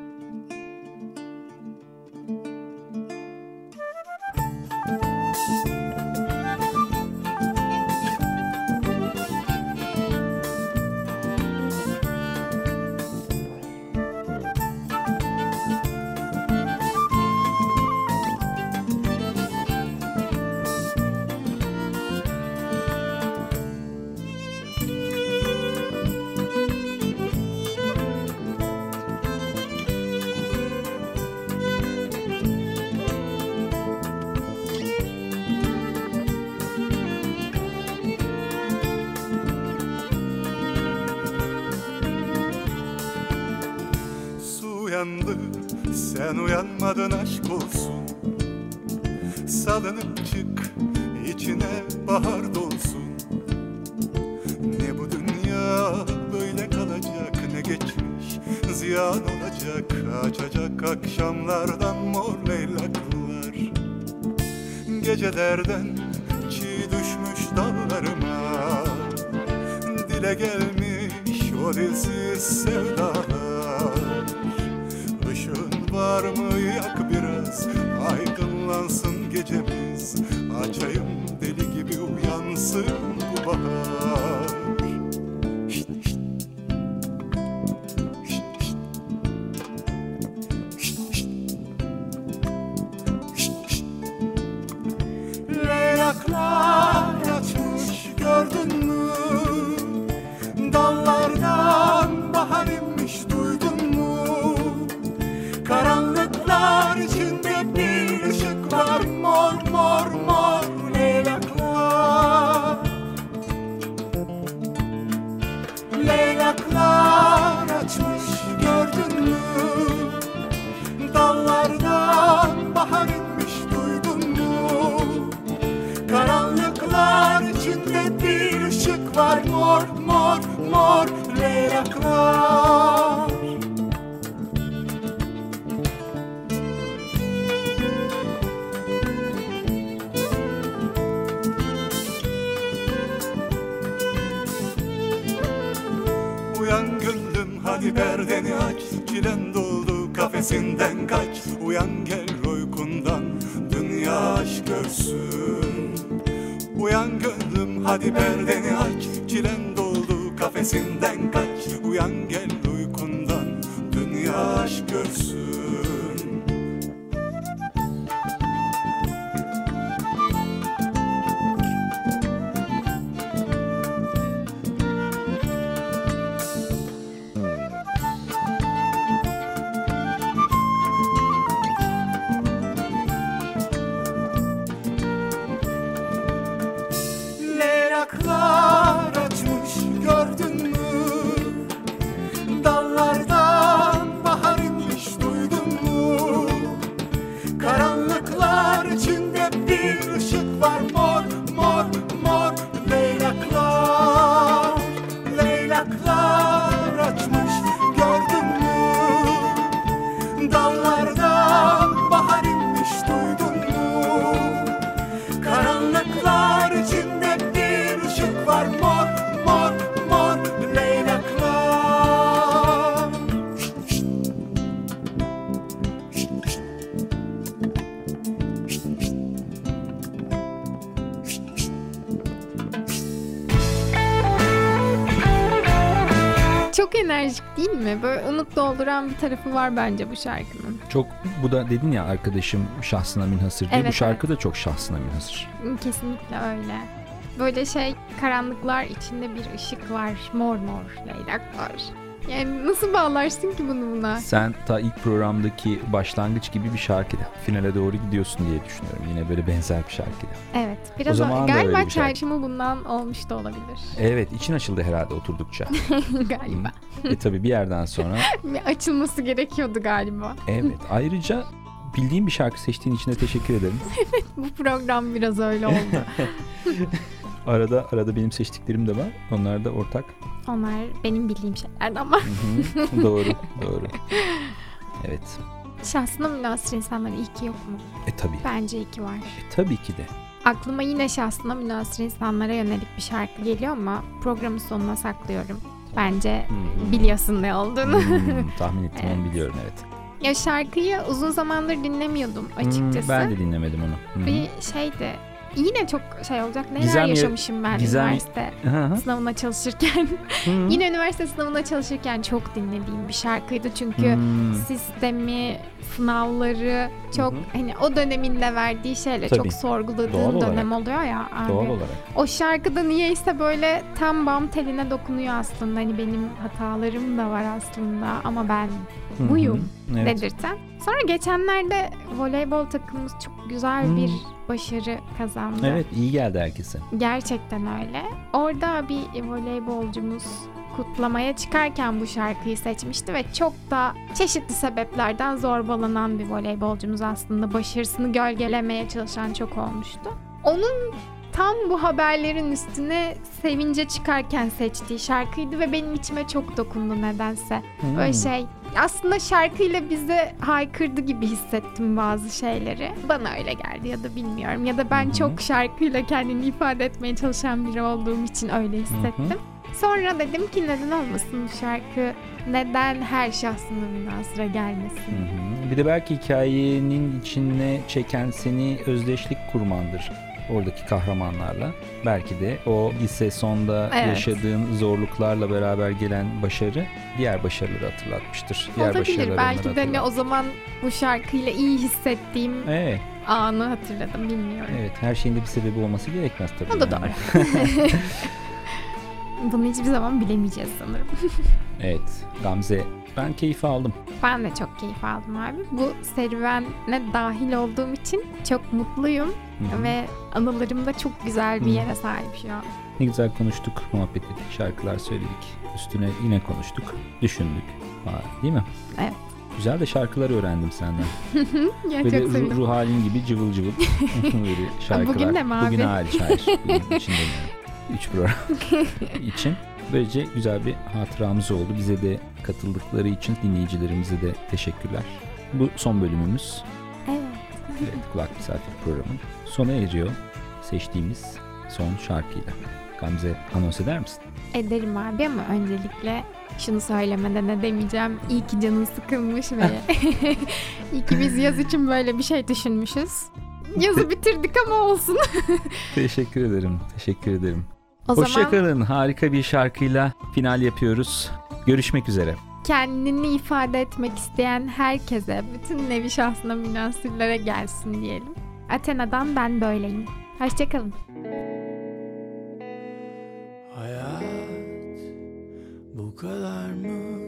sen uyanmadın aşk olsun. Salınıp çık içine bahar dolsun. Ne bu dünya böyle kalacak ne geçmiş Ziyan olacak. Açacak akşamlardan mor leylaklar. Gecelerden çiğ düşmüş dallarıma Dile gelmiş o dilsiz sevdalar var mı yak biraz Aydınlansın gecemiz. Açayım deli gibi uyansın bu bahar perdeni aç Çilen doldu kafesinden kaç. Uyan gel uykundan dünya aşk görsün. Uyan gönlüm hadi perdeni aç. Çilen doldu kafesinden kaç. Uyan gel uykundan dünya aşk görsün mi? Böyle umut dolduran bir tarafı var bence bu şarkının. Çok bu da dedin ya arkadaşım şahsına münhasır diye. Evet, bu şarkı da çok şahsına münhasır. Kesinlikle öyle. Böyle şey karanlıklar içinde bir ışık var. Mor mor leylaklar. Yani nasıl bağlarsın ki bunu buna? Sen ta ilk programdaki başlangıç gibi bir şarkı finale doğru gidiyorsun diye düşünüyorum. Yine böyle benzer bir şarkı. Evet. Biraz O zaman o, galiba çağrışımı bundan olmuş da olabilir. Evet için açıldı herhalde oturdukça. galiba. e tabi bir yerden sonra. Açılması gerekiyordu galiba. Evet ayrıca bildiğim bir şarkı seçtiğin için de teşekkür ederim. Bu program biraz öyle oldu. Arada arada benim seçtiklerim de var. Onlar da ortak. Onlar benim bildiğim şeyler ama Hı hı. doğru doğru. Evet. şahsına münasır insanlar iyi ki yok mu? E tabi. Bence iyi ki var. E, tabii ki de. Aklıma yine şahsına münasır insanlara yönelik bir şarkı geliyor ama programın sonuna saklıyorum. Bence Hmm. biliyorsun ne olduğunu. Hmm, tahmin ettim onu Evet. biliyorum evet. ya şarkıyı uzun zamandır dinlemiyordum açıkçası. Hmm, ben de dinlemedim onu. Hı. Bir şeydi. Yine çok şey olacak. Neler Gizem ya- yaşamışım ben Gizem- üniversite Hı hı. sınavına çalışırken. Hı hı. Yine üniversite sınavına çalışırken çok dinlediğim bir şarkıydı. Çünkü Hmm. sistemi, sınavları çok Hı hı. hani o döneminde verdiği şeyle Tabii. çok sorguladığın Doğal olarak. dönem oluyor ya abi. Doğal olarak. O şarkıda niyeyse böyle tam bam teline dokunuyor aslında. Hani benim hatalarım da var aslında ama ben Hı hı. buyum Evet. dedirten. Sonra geçenlerde voleybol takımımız çok güzel Hmm. bir başarı kazandı. Evet iyi geldi herkese. Gerçekten öyle. Orada bir voleybolcumuz kutlamaya çıkarken bu şarkıyı seçmişti ve çok da çeşitli sebeplerden zorbalanan bir voleybolcumuz aslında başarısını gölgelemeye çalışan çok olmuştu. Onun tam bu haberlerin üstüne sevince çıkarken seçtiği şarkıydı ve benim içime çok dokundu nedense. Böyle Hmm. şey aslında şarkıyla bize haykırdı gibi hissettim bazı şeyleri. Bana öyle geldi ya da bilmiyorum. Ya da ben Hı hı. çok şarkıyla kendini ifade etmeye çalışan biri olduğum için öyle hissettim. Sonra dedim ki neden olmasın bu şarkı? Neden her şahsına münasıra gelmesin? Hı hı. Bir de belki hikayenin içine çeken seni özdeşlik kurmandır oradaki kahramanlarla. Belki de o lise sonda Evet. yaşadığın zorluklarla beraber gelen başarı diğer başarıları hatırlatmıştır. Diğer Olabilir. Belki de ne o zaman bu şarkıyla iyi hissettiğim Evet, anı hatırladım bilmiyorum. evet. Her şeyin de bir sebebi olması gerekmez tabii. O da yani. doğru. Bunu hiçbir zaman bilemeyeceğiz sanırım. Evet, Gamze. Ben keyif aldım. Ben de çok keyif aldım abi. Bu serüvene dahil olduğum için çok mutluyum Hı hı. ve anılarımda çok güzel bir yere sahip şu an. Ne güzel konuştuk, muhabbet ettik, şarkılar söyledik. Üstüne yine konuştuk, düşündük. Aa, değil mi? Evet. Güzel de şarkılar öğrendim senden. Ya Böyle çok ruh, ruh halin gibi cıvıl cıvıl böyle şarkılar. Bugün de mi abi? Bugün hariç hayır. Bugün için demiyorum. Üç program için. Böylece güzel bir hatıramız oldu. Bize de katıldıkları için dinleyicilerimize de teşekkürler. Bu son bölümümüz. Evet. Evet, Kulak Misafir programı sona eriyor. Seçtiğimiz son şarkıyla. Gamze anons eder misin? Ederim abi ama öncelikle şunu söylemeden edemeyeceğim. İyi ki canın sıkılmış ve iyi ki biz yaz için böyle bir şey düşünmüşüz. Yazı bitirdik ama olsun. Teşekkür ederim. Teşekkür ederim. O zaman Hoşçakalın. Harika bir şarkıyla final yapıyoruz. Görüşmek üzere. kendini ifade etmek isteyen herkese, bütün nevi şahsına münasırlara gelsin diyelim. Athena'dan ben böyleyim. Hoşçakalın. Hayat bu kadar mı?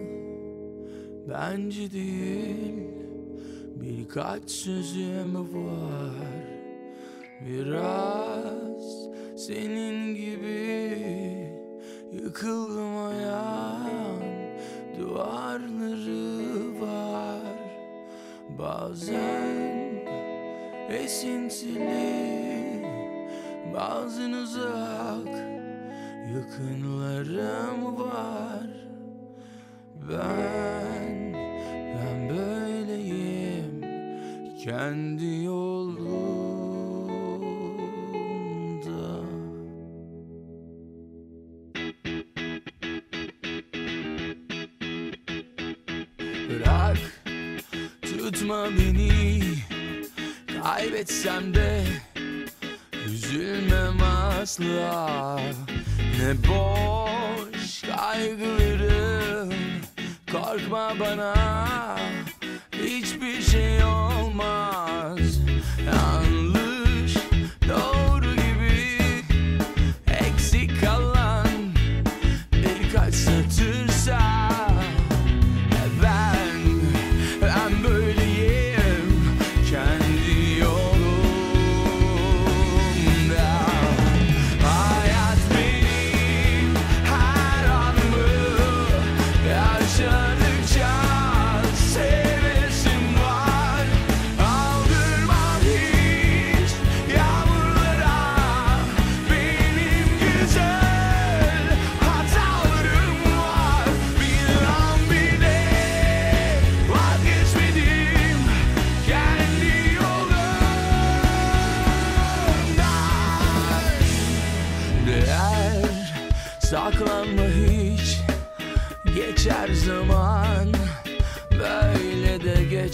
Bence değil Birkaç sözüm var Biraz senin gibi Yıkılmayan duvarları var. Bazen esintili Bazen uzak yakınlarım var. Ben, ben böyleyim kendi yolumda Boş kaygılarım. Korkma bana.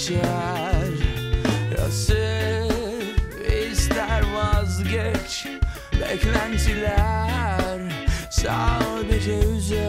geçer. Nasip ister vazgeç Beklentiler. Sadece üzer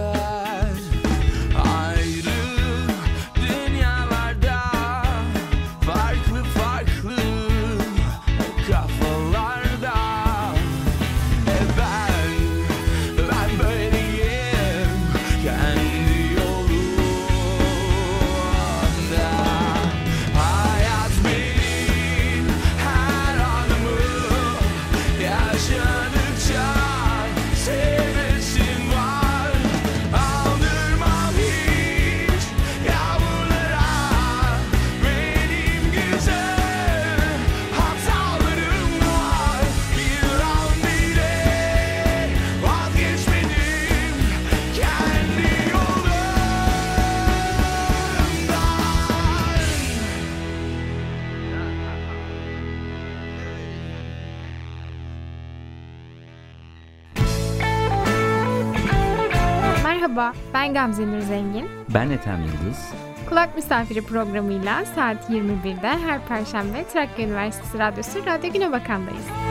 Merhaba, ben Gamze Nur Zengin. Ben Ethem Yıldız. Kulak Misafiri programıyla saat 21'de her Perşembe Trakya Üniversitesi Radyosu Radyo Güne Bakan'dayız.